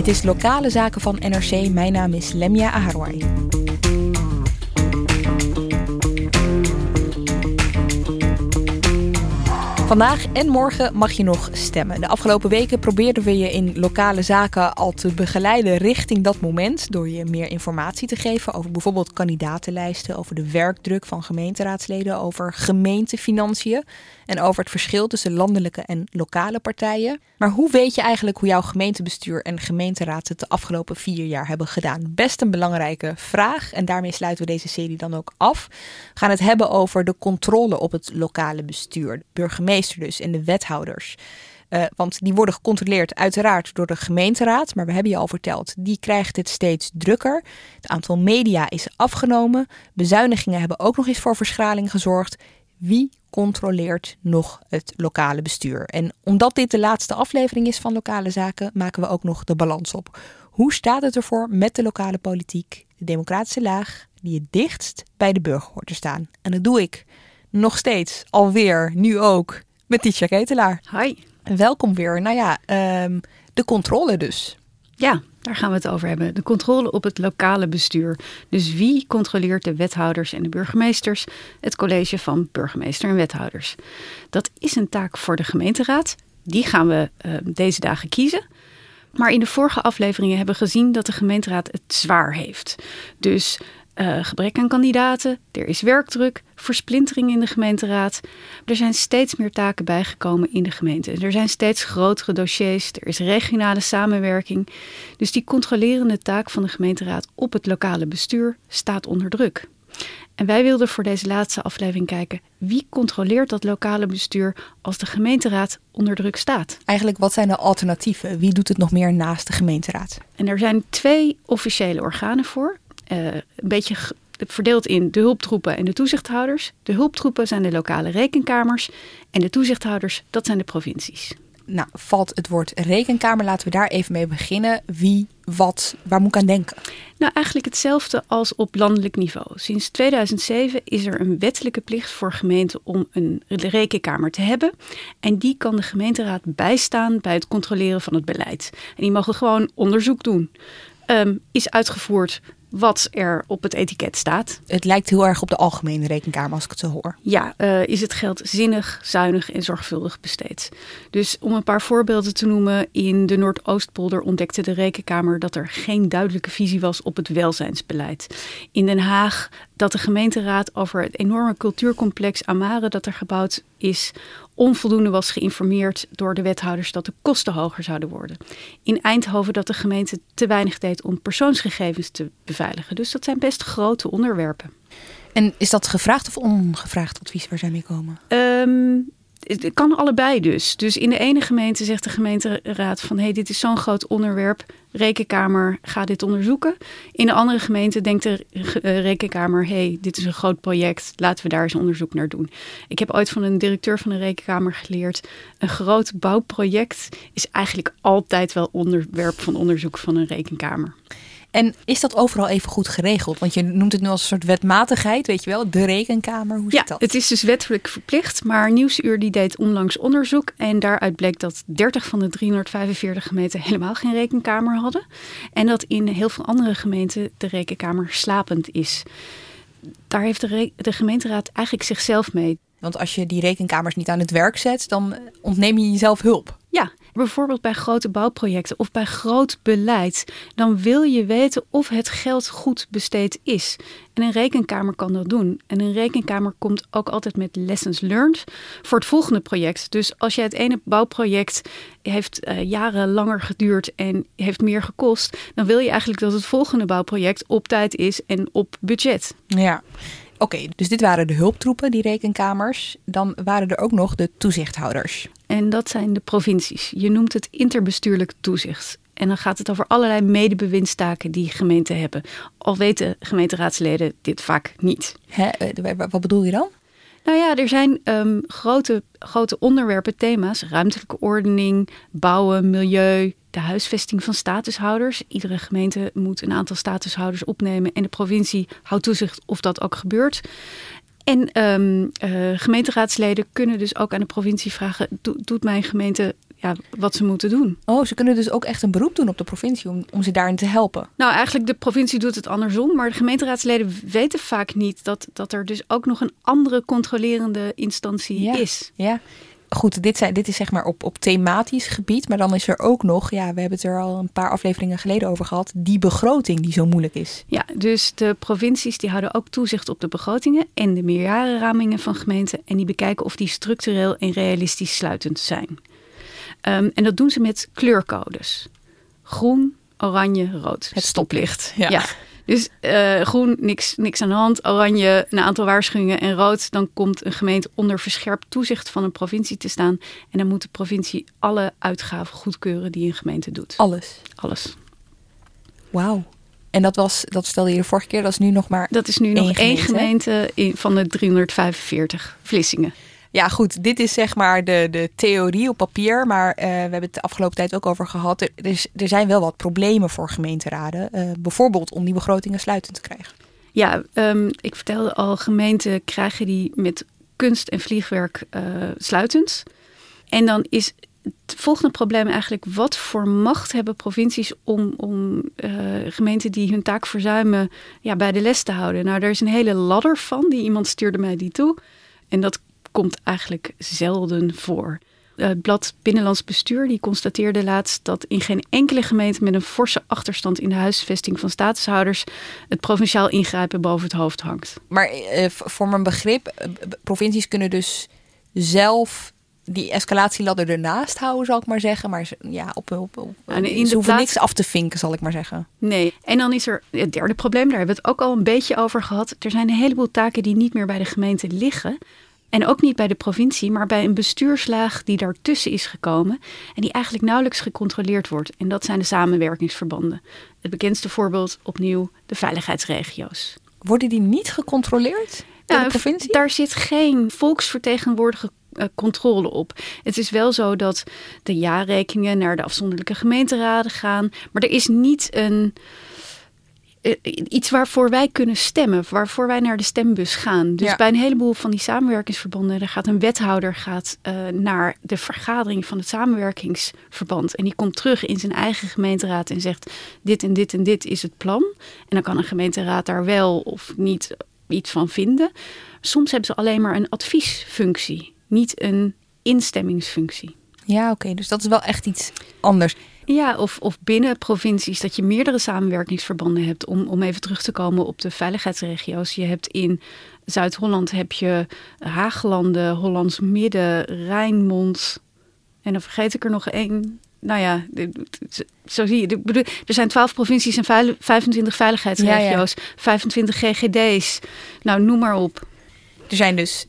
Dit is Lokale Zaken van NRC. Mijn naam is Lemia Aharwai. Vandaag en morgen mag je nog stemmen. De afgelopen weken probeerden we je in lokale zaken al te begeleiden richting dat moment. Door je meer informatie te geven over bijvoorbeeld kandidatenlijsten, over de werkdruk van gemeenteraadsleden, over gemeentefinanciën en over het verschil tussen landelijke en lokale partijen. Maar hoe weet je eigenlijk hoe jouw gemeentebestuur en gemeenteraad het de afgelopen vier jaar hebben gedaan? Best een belangrijke vraag en daarmee sluiten we deze serie dan ook af. We gaan het hebben over de controle op het lokale bestuur, de dus en de wethouders. Uh, want die worden gecontroleerd uiteraard door de gemeenteraad. Maar we hebben je al verteld, die krijgt het steeds drukker. Het aantal media is afgenomen. Bezuinigingen hebben ook nog eens voor verschraling gezorgd. Wie controleert nog het lokale bestuur? En omdat dit de laatste aflevering is van Lokale Zaken, maken we ook nog de balans op. Hoe staat het ervoor met de lokale politiek, de democratische laag, die het dichtst bij de burger hoort te staan? En dat doe ik nog steeds, alweer, nu ook, met Tisha Ketelaar. Hi. Welkom weer. Nou ja, um, de controle dus. Ja, daar gaan we het over hebben. De controle op het lokale bestuur. Dus wie controleert de wethouders en de burgemeesters? Het college van burgemeester en wethouders. Dat is een taak voor de gemeenteraad. Die gaan we uh, deze dagen kiezen. Maar in de vorige afleveringen hebben we gezien dat de gemeenteraad het zwaar heeft. Dus uh, gebrek aan kandidaten, er is werkdruk, versplintering in de gemeenteraad. Er zijn steeds meer taken bijgekomen in de gemeente. Er zijn steeds grotere dossiers, er is regionale samenwerking. Dus die controlerende taak van de gemeenteraad op het lokale bestuur staat onder druk. En wij wilden voor deze laatste aflevering kijken wie controleert dat lokale bestuur als de gemeenteraad onder druk staat. Eigenlijk, wat zijn de alternatieven? Wie doet het nog meer naast de gemeenteraad? En er zijn twee officiële organen voor uh, een beetje verdeeld in de hulptroepen en de toezichthouders. De hulptroepen zijn de lokale rekenkamers en de toezichthouders, dat zijn de provincies. Nou, valt het woord rekenkamer. Laten we daar even mee beginnen. Wie, wat, waar moet ik aan denken? Nou, eigenlijk hetzelfde als op landelijk niveau. Sinds 2007 is er een wettelijke plicht voor gemeenten om een rekenkamer te hebben. En die kan de gemeenteraad bijstaan bij het controleren van het beleid. En die mogen gewoon onderzoek doen. Um, is uitgevoerd wat er op het etiket staat. Het lijkt heel erg op de algemene rekenkamer als ik het zo hoor. Ja, uh, is het geld zinnig, zuinig en zorgvuldig besteed. Dus om een paar voorbeelden te noemen, in de Noordoostpolder ontdekte de rekenkamer dat er geen duidelijke visie was op het welzijnsbeleid. In Den Haag dat de gemeenteraad over het enorme cultuurcomplex Amare dat er gebouwd is, onvoldoende was geïnformeerd door de wethouders dat de kosten hoger zouden worden. In Eindhoven dat de gemeente te weinig deed om persoonsgegevens te beveiligen. Dus dat zijn best grote onderwerpen. En is dat gevraagd of ongevraagd advies waar zij mee komen? Um, het kan allebei dus. Dus in de ene gemeente zegt de gemeenteraad van... hé, hey, dit is zo'n groot onderwerp, rekenkamer, ga dit onderzoeken. In de andere gemeente denkt de eh, rekenkamer... hé, hey, dit is een groot project, laten we daar eens onderzoek naar doen. Ik heb ooit van een directeur van een rekenkamer geleerd... een groot bouwproject is eigenlijk altijd wel onderwerp van onderzoek van een rekenkamer. En is dat overal even goed geregeld? Want je noemt het nu als een soort wetmatigheid, weet je wel, de rekenkamer. Hoe ja, dat? het is dus wettelijk verplicht. Maar Nieuwsuur die deed onlangs onderzoek. En daaruit bleek dat 30 van de 345 gemeenten helemaal geen rekenkamer hadden. En dat in heel veel andere gemeenten de rekenkamer slapend is. daar heeft de, de gemeenteraad eigenlijk zichzelf mee. Want als je die rekenkamers niet aan het werk zet, dan ontneem je jezelf hulp. Ja, bijvoorbeeld bij grote bouwprojecten of bij groot beleid, dan wil je weten of het geld goed besteed is. En een rekenkamer kan dat doen. En een rekenkamer komt ook altijd met lessons learned voor het volgende project. Dus als je het ene bouwproject heeft uh, jaren langer geduurd en heeft meer gekost, dan wil je eigenlijk dat het volgende bouwproject op tijd is en op budget. Ja. Oké, dus dit waren de hulptroepen, die rekenkamers. Dan waren er ook nog de toezichthouders. En dat zijn de provincies. Je noemt het interbestuurlijk toezicht. En dan gaat het over allerlei medebewindstaken die gemeenten hebben. Al weten gemeenteraadsleden dit vaak niet. Hè? Eh, wat bedoel je dan? Nou ja, er zijn um, grote, grote onderwerpen, thema's. Ruimtelijke ordening, bouwen, milieu, de huisvesting van statushouders. Iedere gemeente moet een aantal statushouders opnemen en de provincie houdt toezicht of dat ook gebeurt. En um, uh, gemeenteraadsleden kunnen dus ook aan de provincie vragen: doet mijn gemeente ja, wat ze moeten doen. Oh, ze kunnen dus ook echt een beroep doen op de provincie om, om ze daarin te helpen. Nou, eigenlijk de provincie doet het andersom, maar de gemeenteraadsleden weten vaak niet dat, dat er dus ook nog een andere controlerende instantie is. Ja, goed, dit, zijn, dit is zeg maar op, op thematisch gebied. Maar dan is er ook nog, ja, we hebben het er al een paar afleveringen geleden over gehad, die begroting die zo moeilijk is. Ja, dus de provincies die houden ook toezicht op de begrotingen en de meerjarenramingen van gemeenten. En die bekijken of die structureel en realistisch sluitend zijn. Um, en dat doen ze met kleurcodes. Groen, oranje, rood. Het stoplicht. ja. ja. Dus uh, groen, niks, niks aan de hand. Oranje, een aantal waarschuwingen. En rood, dan komt een gemeente onder verscherpt toezicht van een provincie te staan. En dan moet de provincie alle uitgaven goedkeuren die een gemeente doet. Alles? Alles. Wauw. En dat was, dat stelde je de vorige keer, dat is nu nog maar. Dat is nu nog één gemeente, gemeente in, van de 345 Vlissingen. Ja, goed, dit is zeg maar de, de theorie op papier. Maar uh, we hebben het de afgelopen tijd ook over gehad. Er, er zijn wel wat problemen voor gemeenteraden. Uh, bijvoorbeeld om die begrotingen sluitend te krijgen. Ja, um, ik vertelde al, gemeenten krijgen die met kunst en vliegwerk uh, sluitend. En dan is het volgende probleem eigenlijk: wat voor macht hebben provincies om, om gemeenten die hun taak verzuimen ja, bij de les te houden? Nou, er is een hele ladder van, die iemand stuurde mij die toe. En dat komt eigenlijk zelden voor. Het blad Binnenlands Bestuur die constateerde laatst dat in geen enkele gemeente met een forse achterstand in de huisvesting van statushouders het provinciaal ingrijpen boven het hoofd hangt. Maar eh, voor mijn begrip, eh, provincies kunnen dus zelf die escalatieladder ernaast houden, zal ik maar zeggen. Maar ja, op, op, op en in ze hoeven niks af te vinken, zal ik maar zeggen. Nee, en dan is er het derde probleem, daar hebben we het ook al een beetje over gehad. Er zijn een heleboel taken die niet meer bij de gemeente liggen. En ook niet bij de provincie, maar bij een bestuurslaag die daartussen is gekomen en die eigenlijk nauwelijks gecontroleerd wordt. En dat zijn de samenwerkingsverbanden. Het bekendste voorbeeld opnieuw de veiligheidsregio's. Worden die niet gecontroleerd door de provincie? Daar zit geen volksvertegenwoordige uh, controle op. Het is wel zo dat de jaarrekeningen naar de afzonderlijke gemeenteraden gaan, maar er is niet een eh, iets waarvoor wij kunnen stemmen, waarvoor wij naar de stembus gaan. Dus bij een heleboel van die samenwerkingsverbanden, daar gaat een wethouder gaat, uh, naar de vergadering van het samenwerkingsverband. En die komt terug in zijn eigen gemeenteraad en zegt: dit en dit en dit is het plan. En dan kan een gemeenteraad daar wel of niet iets van vinden. Soms hebben ze alleen maar een adviesfunctie, niet een instemmingsfunctie. Ja, oké. Dus dat is wel echt iets anders. Ja, of, of binnen provincies dat je meerdere samenwerkingsverbanden hebt. Om, om even terug te komen op de veiligheidsregio's. Je hebt in Zuid-Holland heb je Haaglanden, Hollands Midden, Rijnmond. En dan vergeet ik er nog één. Nou ja, zo zie je. Er zijn 12 provincies en 25 veiligheidsregio's, 25 GGD's. Nou, noem maar op. Er zijn dus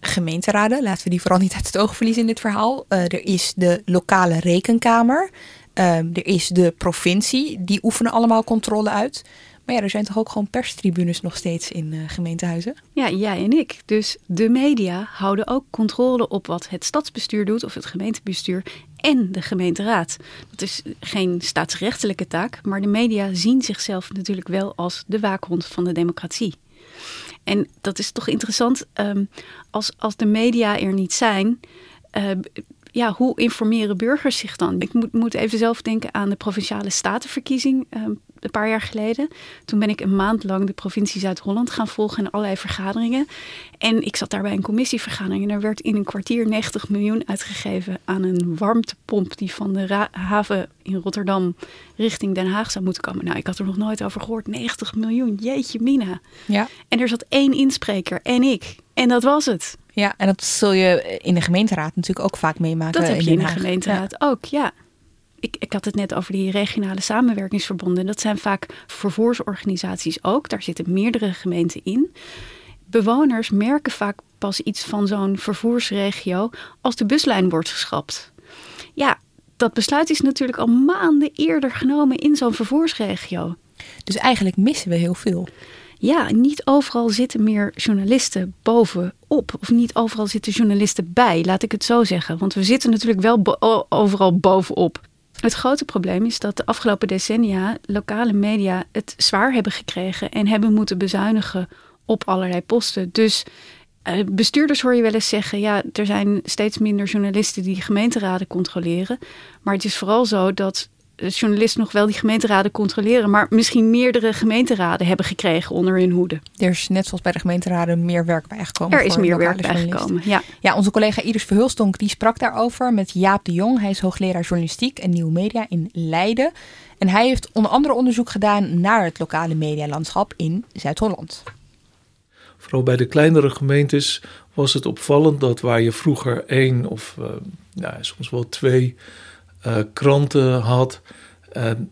gemeenteraden, laten we die vooral niet uit het oog verliezen in dit verhaal. Uh, er is de lokale rekenkamer. Ehm, er is de provincie, die oefenen allemaal controle uit. Maar ja, er zijn toch ook gewoon perstribunes nog steeds in uh, gemeentehuizen? Ja, jij en ik. Dus de media houden ook controle op wat het stadsbestuur doet of het gemeentebestuur en de gemeenteraad. Dat is geen staatsrechtelijke taak, maar de media zien zichzelf natuurlijk wel als de waakhond van de democratie. En dat is toch interessant, um, als, als de media er niet zijn, uh, ja, hoe informeren burgers zich dan? Ik moet, moet even zelf denken aan de provinciale statenverkiezing. Uh, een paar jaar geleden. Toen ben ik een maand lang de provincie Zuid-Holland gaan volgen in allerlei vergaderingen. En ik zat daar bij een commissievergadering en er werd in een kwartier 90 miljoen uitgegeven aan een warmtepomp die van de haven in Rotterdam richting Den Haag zou moeten komen. Nou, ik had er nog nooit over gehoord. 90 miljoen, jeetje mina. Ja. En er zat één inspreker en ik. En dat was het. Ja, en dat zul je in de gemeenteraad natuurlijk ook vaak meemaken. Dat heb je in, de gemeenteraad ook, ja. Ik, ik had het net over die regionale samenwerkingsverbonden. Dat zijn vaak vervoersorganisaties ook. Daar zitten meerdere gemeenten in. Bewoners merken vaak pas iets van zo'n vervoersregio als de buslijn wordt geschrapt. Ja, dat besluit is natuurlijk al maanden eerder genomen in zo'n vervoersregio. Dus eigenlijk missen we heel veel. Ja, niet overal zitten meer journalisten bovenop. Of niet overal zitten journalisten bij, laat ik het zo zeggen. Want we zitten natuurlijk wel overal bovenop. Het grote probleem is dat de afgelopen decennia lokale media het zwaar hebben gekregen en hebben moeten bezuinigen op allerlei posten. Dus uh, bestuurders hoor je wel eens zeggen: ja, er zijn steeds minder journalisten die gemeenteraden controleren. Maar het is vooral zo dat journalisten nog wel die gemeenteraden controleren, maar misschien meerdere gemeenteraden hebben gekregen onder hun hoede. Er is net zoals bij de gemeenteraden meer werk bijgekomen. Er is meer werk bijgekomen, ja. Ja, onze collega Iris Verhulstonk die sprak daarover met Jaap de Jong. Hij is hoogleraar journalistiek en nieuwe media in Leiden. En hij heeft onder andere onderzoek gedaan naar het lokale medialandschap in Zuid-Holland. Vooral bij de kleinere gemeentes was het opvallend dat waar je vroeger één of uh, ja, soms wel twee uh, kranten had.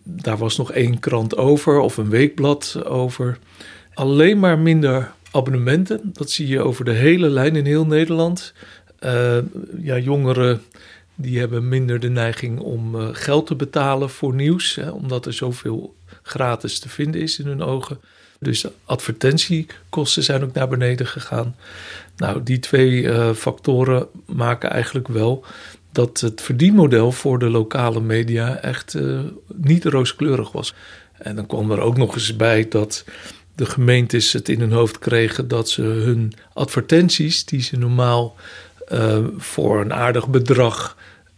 Daar was nog één krant over of een weekblad over. Alleen maar minder abonnementen. Dat zie je over de hele lijn in heel Nederland. Uh, ja, jongeren die hebben minder de neiging om geld te betalen voor nieuws, omdat er zoveel gratis te vinden is in hun ogen. Dus advertentiekosten zijn ook naar beneden gegaan. Nou, die twee factoren maken eigenlijk wel dat het verdienmodel voor de lokale media echt uh, niet rooskleurig was. En dan kwam er ook nog eens bij dat de gemeentes het in hun hoofd kregen dat ze hun advertenties, die ze normaal uh, voor een aardig bedrag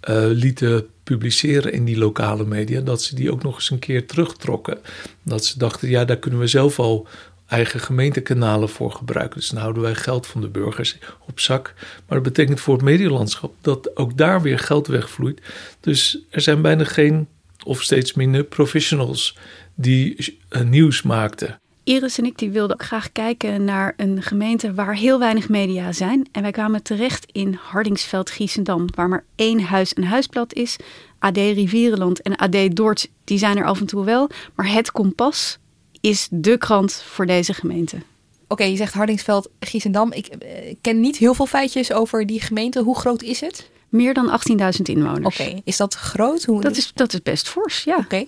uh, lieten publiceren in die lokale media, dat ze die ook nog eens een keer terugtrokken. Dat ze dachten, ja, daar kunnen we zelf al eigen gemeentekanalen voor gebruiken. Dus dan houden wij geld van de burgers op zak. Maar dat betekent voor het medielandschap dat ook daar weer geld wegvloeit. Dus er zijn bijna geen of steeds minder professionals die nieuws maakten. Iris en ik die wilden ook graag kijken naar een gemeente waar heel weinig media zijn. En wij kwamen terecht in Hardingsveld-Giessendam, waar maar één huis een huisblad is. AD Rivierenland en AD Dort, die zijn er af en toe wel. Maar het kompas is de krant voor deze gemeente. Oké, je zegt Hardingsveld, Giesendam. Ik uh, ken niet heel veel feitjes over die gemeente. Hoe groot is het? Meer dan 18.000 inwoners. Oké, is dat groot? Hoe... Dat, is, dat is best fors, ja. Oké.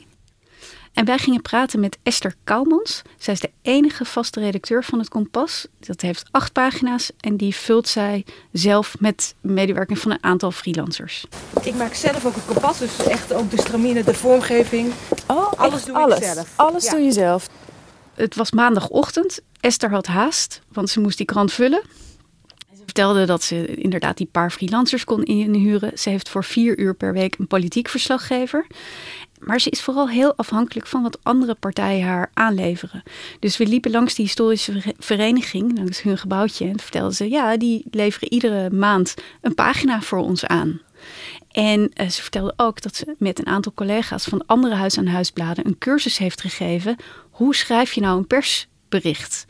En wij gingen praten met Esther Kouwmans. Zij is de enige vaste redacteur van het Kompas. Dat heeft acht pagina's en die vult zij zelf met medewerking van een aantal freelancers. Ik maak zelf ook het kompas, dus echt ook de stramine, de vormgeving. Oh, alles doe alles. ik zelf. Alles doe je zelf. Het was maandagochtend. Esther had haast, want ze moest die krant vullen. Ze vertelde dat ze inderdaad die paar freelancers kon inhuren. Ze heeft voor vier uur per week een politiek verslaggever. Maar ze is vooral heel afhankelijk van wat andere partijen haar aanleveren. Dus we liepen langs die historische vereniging, langs hun gebouwtje. En vertelden ze, ja, die leveren iedere maand een pagina voor ons aan. En uh, ze vertelde ook dat ze met een aantal collega's van andere huis aan huisbladen een cursus heeft gegeven. Hoe schrijf je nou een persbericht?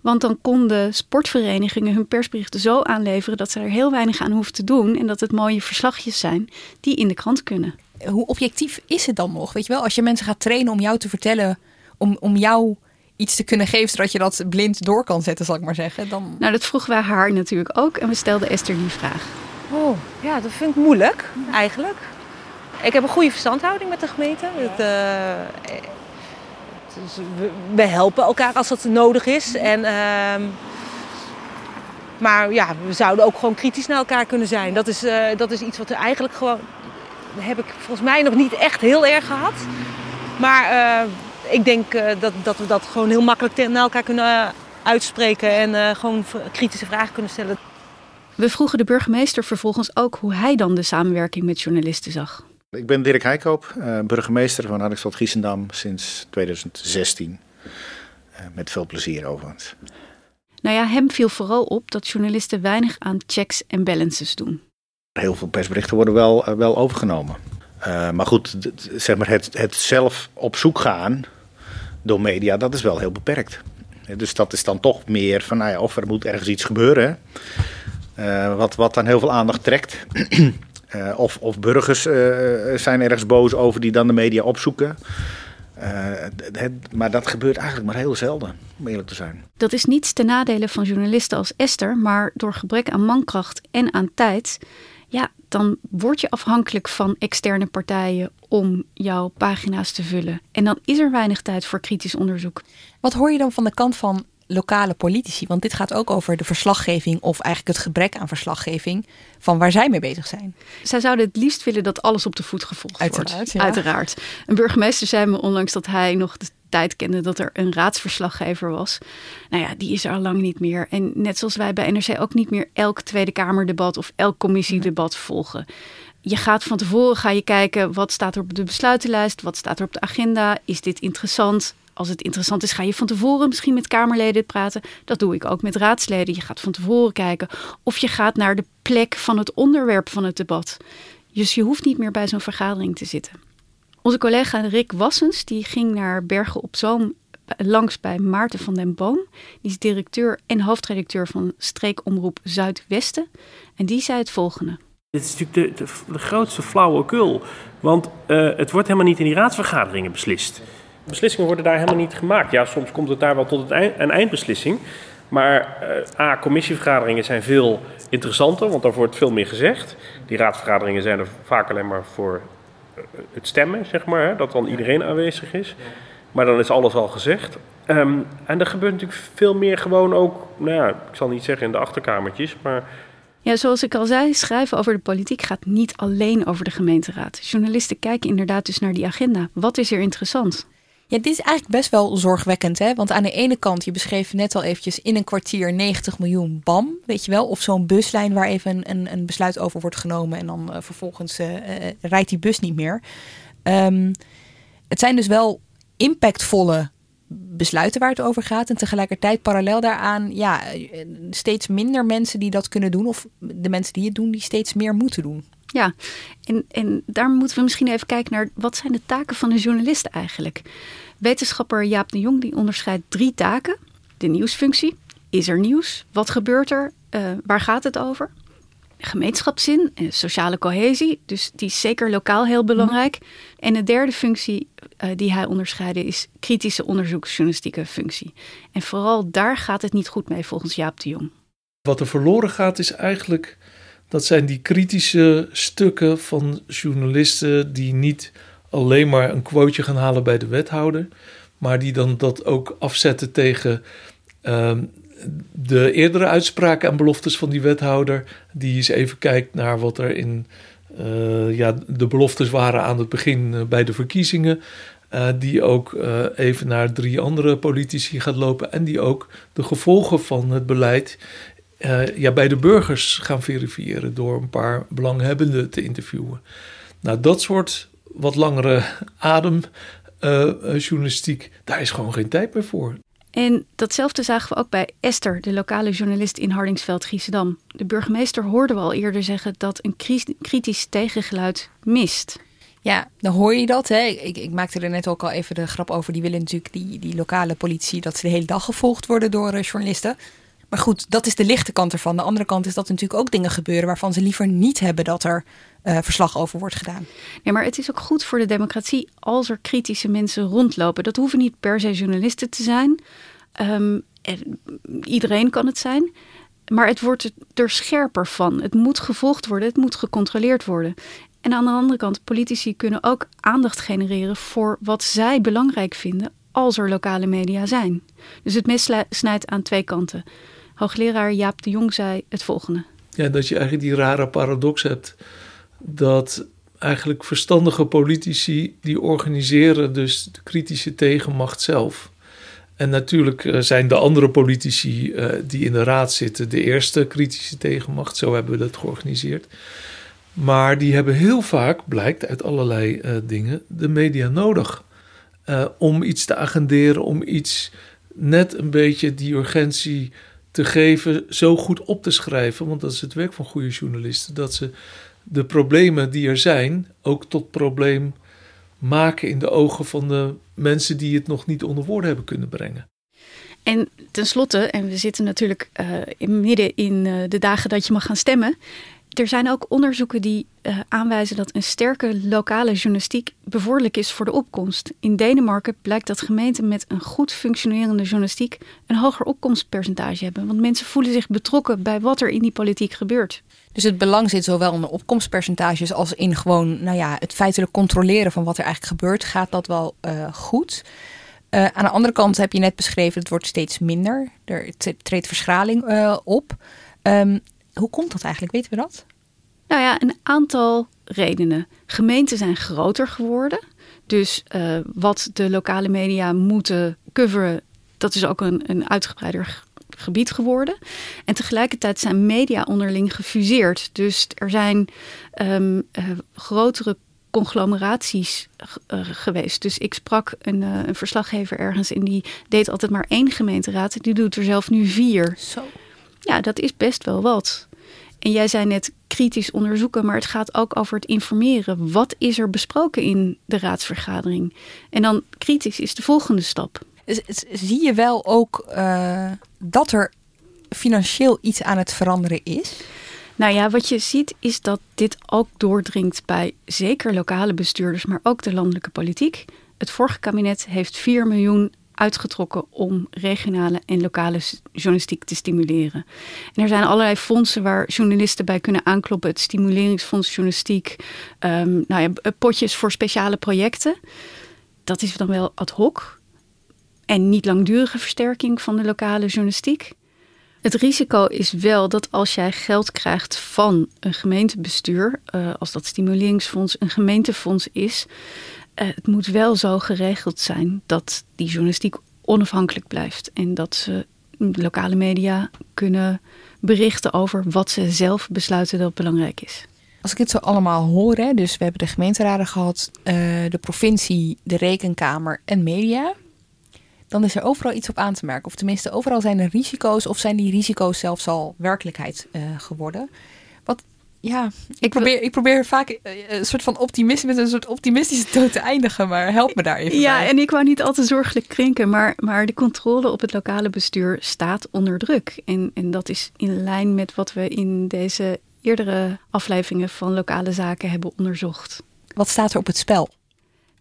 Want dan konden sportverenigingen hun persberichten zo aanleveren dat ze er heel weinig aan hoeven te doen. En dat het mooie verslagjes zijn die in de krant kunnen. Hoe objectief is het dan nog? Weet je wel, als je mensen gaat trainen om jou te vertellen, om, om jou iets te kunnen geven zodat je dat blind door kan zetten, zal ik maar zeggen. Dan... Nou, dat vroegen wij haar natuurlijk ook en we stelden Esther die vraag. Oh, ja, dat vind ik moeilijk eigenlijk. Ik heb een goede verstandhouding met de gemeente. Het, uh, we, helpen elkaar als dat nodig is. En, uh, maar ja, we zouden ook gewoon kritisch naar elkaar kunnen zijn. Dat is, uh, dat is iets wat we eigenlijk gewoon... heb ik volgens mij nog niet echt heel erg gehad. Maar uh, ik denk dat, dat we dat gewoon heel makkelijk naar elkaar kunnen uitspreken. En gewoon kritische vragen kunnen stellen. We vroegen de burgemeester vervolgens ook hoe hij dan de samenwerking met journalisten zag. Ik ben Dirk Heikoop, uh, burgemeester van Hardingsveld Giesendam sinds 2016. Uh, met veel plezier overigens. Nou ja, hem viel vooral op dat journalisten weinig aan checks en balances doen. Heel veel persberichten worden wel, uh, wel overgenomen. maar goed, zeg maar het, het zelf op zoek gaan door media, dat is wel heel beperkt. Dus dat is dan toch meer van, nou ja, of er moet ergens iets gebeuren. wat, wat dan heel veel aandacht trekt. Uh, of, of, burgers uh, zijn ergens boos over die dan de media opzoeken. Uh, het, maar dat gebeurt eigenlijk maar heel zelden, om eerlijk te zijn. Dat is niets ten nadele van journalisten als Esther, maar door gebrek aan mankracht en aan tijd, ja, dan word je afhankelijk van externe partijen om jouw pagina's te vullen. En dan is er weinig tijd voor kritisch onderzoek. Wat hoor je dan van de kant van lokale politici? Want dit gaat ook over de verslaggeving of eigenlijk het gebrek aan verslaggeving van waar zij mee bezig zijn. Zij zouden het liefst willen dat alles op de voet gevolgd Uiteraard, wordt. Ja. Uiteraard. Een burgemeester zei me onlangs dat hij nog de tijd kende dat er een raadsverslaggever was. Nou ja, die is er al lang niet meer. En net zoals wij bij NRC ook niet meer elk Tweede Kamerdebat of elk commissiedebat volgen je gaat van tevoren ga je kijken wat staat er op de besluitenlijst, wat staat er op de agenda, is dit interessant? Als het interessant is, ga je van tevoren misschien met Kamerleden praten. Dat doe ik ook met raadsleden. Je gaat van tevoren kijken. Of je gaat naar de plek van het onderwerp van het debat. Dus je hoeft niet meer bij zo'n vergadering te zitten. Onze collega Rick Wassens die ging naar Bergen op Zoom langs bij Maarten van den Boom. Die is directeur en hoofdredacteur van streekomroep Zuidwesten. En die zei het volgende. Dit is natuurlijk de, grootste flauwekul. Want uh, het wordt helemaal niet in die raadsvergaderingen beslist. Beslissingen worden daar helemaal niet gemaakt. Ja, soms komt het daar wel tot een eindbeslissing. Maar uh, A, commissievergaderingen zijn veel interessanter, want daar wordt veel meer gezegd. Die raadsvergaderingen zijn er vaak alleen maar voor uh, het stemmen, zeg maar, dat dan iedereen aanwezig is. Maar dan is alles al gezegd. Um, en er gebeurt natuurlijk veel meer gewoon ook, nou ja, ik zal niet zeggen in de achterkamertjes, maar ja, zoals ik al zei, schrijven over de politiek gaat niet alleen over de gemeenteraad. Journalisten kijken inderdaad dus naar die agenda. Wat is er interessant? Ja, dit is eigenlijk best wel zorgwekkend, hè? Want aan de ene kant, je beschreef net al eventjes in een kwartier 90 miljoen bam, weet je wel? Of zo'n buslijn waar even een, een, besluit over wordt genomen en dan uh, vervolgens uh, uh, rijdt die bus niet meer. Um, het zijn dus wel impactvolle besluiten waar het over gaat. En tegelijkertijd parallel daaraan, ja, steeds minder mensen die dat kunnen doen. Of de mensen die het doen, die steeds meer moeten doen. Ja, en, en daar moeten we misschien even kijken naar wat zijn de taken van een journalist eigenlijk. Wetenschapper Jaap de Jong die onderscheidt drie taken. De nieuwsfunctie. Is er nieuws? Wat gebeurt er? Uh, waar gaat het over? Gemeenschapszin en sociale cohesie. Dus die is zeker lokaal heel belangrijk. En de derde functie uh, die hij onderscheidde is kritische onderzoeksjournalistieke functie. En vooral daar gaat het niet goed mee volgens Jaap de Jong. Wat er verloren gaat is eigenlijk dat zijn die kritische stukken van journalisten die niet alleen maar een quoteje gaan halen bij de wethouder, maar die dan dat ook afzetten tegen uh, de eerdere uitspraken en beloftes van die wethouder, die eens even kijkt naar wat er in uh, ja, de beloftes waren aan het begin uh, bij de verkiezingen. Uh, die ook even naar drie andere politici gaat lopen en die ook de gevolgen van het beleid uh, ja, bij de burgers gaan verifiëren door een paar belanghebbenden te interviewen. Nou, dat soort wat langere ademjournalistiek, uh, daar is gewoon geen tijd meer voor. En datzelfde zagen we ook bij Esther, de lokale journalist in Hardingsveld-Giessendam. De burgemeester hoorde we al eerder zeggen dat een kritisch tegengeluid mist. Ja, dan hoor je dat. Hè. Ik, ik, maakte er net ook al even de grap over. Die willen natuurlijk die, die lokale politie dat ze de hele dag gevolgd worden door uh, journalisten. Maar goed, dat is de lichte kant ervan. De andere kant is dat er natuurlijk ook dingen gebeuren waarvan ze liever niet hebben dat er uh, verslag over wordt gedaan. Nee, maar het is ook goed voor de democratie als er kritische mensen rondlopen. Dat hoeven niet per se journalisten te zijn. Um, iedereen kan het zijn. Maar het wordt er scherper van. Het moet gevolgd worden, het moet gecontroleerd worden. En aan de andere kant, politici kunnen ook aandacht genereren voor wat zij belangrijk vinden als er lokale media zijn. Dus het mes snijdt aan twee kanten. Hoogleraar Jaap de Jong zei het volgende. Ja, dat je eigenlijk die rare paradox hebt dat eigenlijk verstandige politici die organiseren dus de kritische tegenmacht zelf. En natuurlijk zijn de andere politici uh, die in de raad zitten de eerste kritische tegenmacht. Zo hebben we dat georganiseerd. Maar die hebben heel vaak, blijkt uit allerlei uh, dingen, de media nodig. Om iets te agenderen, om iets net een beetje die urgentie te geven, zo goed op te schrijven. Want dat is het werk van goede journalisten. Dat ze de problemen die er zijn ook tot probleem maken in de ogen van de mensen die het nog niet onder woorden hebben kunnen brengen. En tenslotte, en we zitten natuurlijk uh, midden in uh, de dagen dat je mag gaan stemmen. Er zijn ook onderzoeken die uh, aanwijzen dat een sterke lokale journalistiek bevorderlijk is voor de opkomst. In Denemarken blijkt dat gemeenten met een goed functionerende journalistiek een hoger opkomstpercentage hebben. Want mensen voelen zich betrokken bij wat er in die politiek gebeurt. Dus het belang zit zowel in de opkomstpercentages als in gewoon nou ja, het feitelijk controleren van wat er eigenlijk gebeurt. Gaat dat wel uh, goed? Uh, aan de andere kant heb je net beschreven, het wordt steeds minder. Er treedt verschraling op. Um, hoe komt dat eigenlijk? Weten we dat? Nou ja, een aantal redenen. Gemeenten zijn groter geworden. Dus uh, wat de lokale media moeten coveren, dat is ook een, een uitgebreider gebied geworden. En tegelijkertijd zijn media onderling gefuseerd. Dus er zijn um, uh, grotere conglomeraties uh, geweest. Dus ik sprak een, uh, een, verslaggever ergens en die deed altijd maar één gemeenteraad. Die doet er zelf nu vier. Zo. Ja, dat is best wel wat. En jij zei net kritisch onderzoeken, maar het gaat ook over het informeren. Wat is er besproken in de raadsvergadering? En dan kritisch is de volgende stap. Zie je wel ook uh, dat er financieel iets aan het veranderen is? Nou ja, wat je ziet is dat dit ook doordringt bij zeker lokale bestuurders, maar ook de landelijke politiek. Het vorige kabinet heeft 4 miljoen uitgetrokken om regionale en lokale journalistiek te stimuleren. En er zijn allerlei fondsen waar journalisten bij kunnen aankloppen. Het Stimuleringsfonds Journalistiek, um, nou ja, potjes voor speciale projecten. Dat is dan wel ad hoc en niet langdurige versterking van de lokale journalistiek. Het risico is wel dat als jij geld krijgt van een gemeentebestuur, uh, als dat stimuleringsfonds een gemeentefonds is, het moet wel zo geregeld zijn dat die journalistiek onafhankelijk blijft en dat ze lokale media kunnen berichten over wat ze zelf besluiten dat belangrijk is. Als ik dit zo allemaal hoor, hè, dus we hebben de gemeenteraden gehad, uh, de provincie, de rekenkamer en media dan is er overal iets op aan te merken. Of tenminste, overal zijn er risico's of zijn die risico's zelfs al werkelijkheid uh, geworden. Ja, ik probeer, ik probeer vaak eh, een soort van optimisme met een soort optimistische toon te eindigen, maar help me daar even Ja, bij. en ik wou niet al te zorgelijk klinken, maar, maar de controle op het lokale bestuur staat onder druk. En, en dat is in lijn met wat we in deze eerdere afleveringen van lokale zaken hebben onderzocht. Wat staat er op het spel?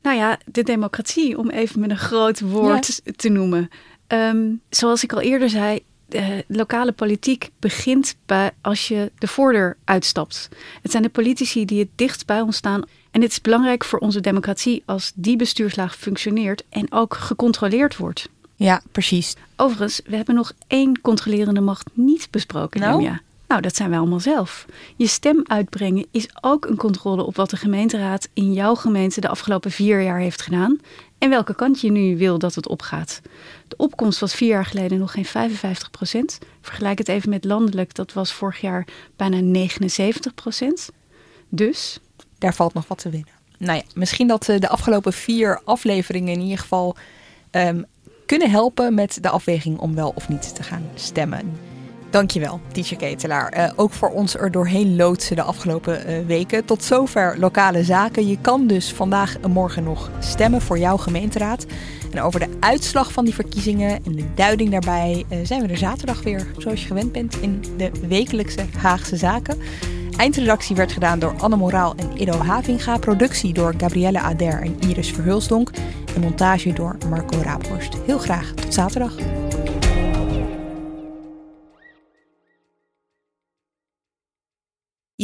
Nou ja, de democratie, om even met een groot woord ja. te noemen. Um, zoals ik al eerder zei, de lokale politiek begint bij als je de voordeur uitstapt. Het zijn de politici die het dichtst bij ons staan. En het is belangrijk voor onze democratie als die bestuurslaag functioneert en ook gecontroleerd wordt. Ja, precies. Overigens, we hebben nog één controlerende macht niet besproken, nou? Lemia. Nou, dat zijn wij allemaal zelf. Je stem uitbrengen is ook een controle op wat de gemeenteraad in jouw gemeente de afgelopen vier jaar heeft gedaan en welke kant je nu wil dat het opgaat. De opkomst was vier jaar geleden nog geen 55 procent. Vergelijk het even met landelijk, dat was vorig jaar bijna 79 procent. Dus. Daar valt nog wat te winnen. Nou ja, misschien dat de afgelopen vier afleveringen in ieder geval um, kunnen helpen met de afweging om wel of niet te gaan stemmen. Dankjewel, teacher Ketelaar. Uh, ook voor ons er doorheen loodsen de afgelopen uh, weken. Tot zover lokale zaken. Je kan dus vandaag en morgen nog stemmen voor jouw gemeenteraad. En over de uitslag van die verkiezingen en de duiding daarbij uh, zijn we er zaterdag weer, zoals je gewend bent, in de wekelijkse Haagse Zaken. Eindredactie werd gedaan door Anne Moraal en Ido Havinga. Productie door Gabrielle Ader en Iris Verhulsdonk. En montage door Marco Raaphorst. Heel graag tot zaterdag.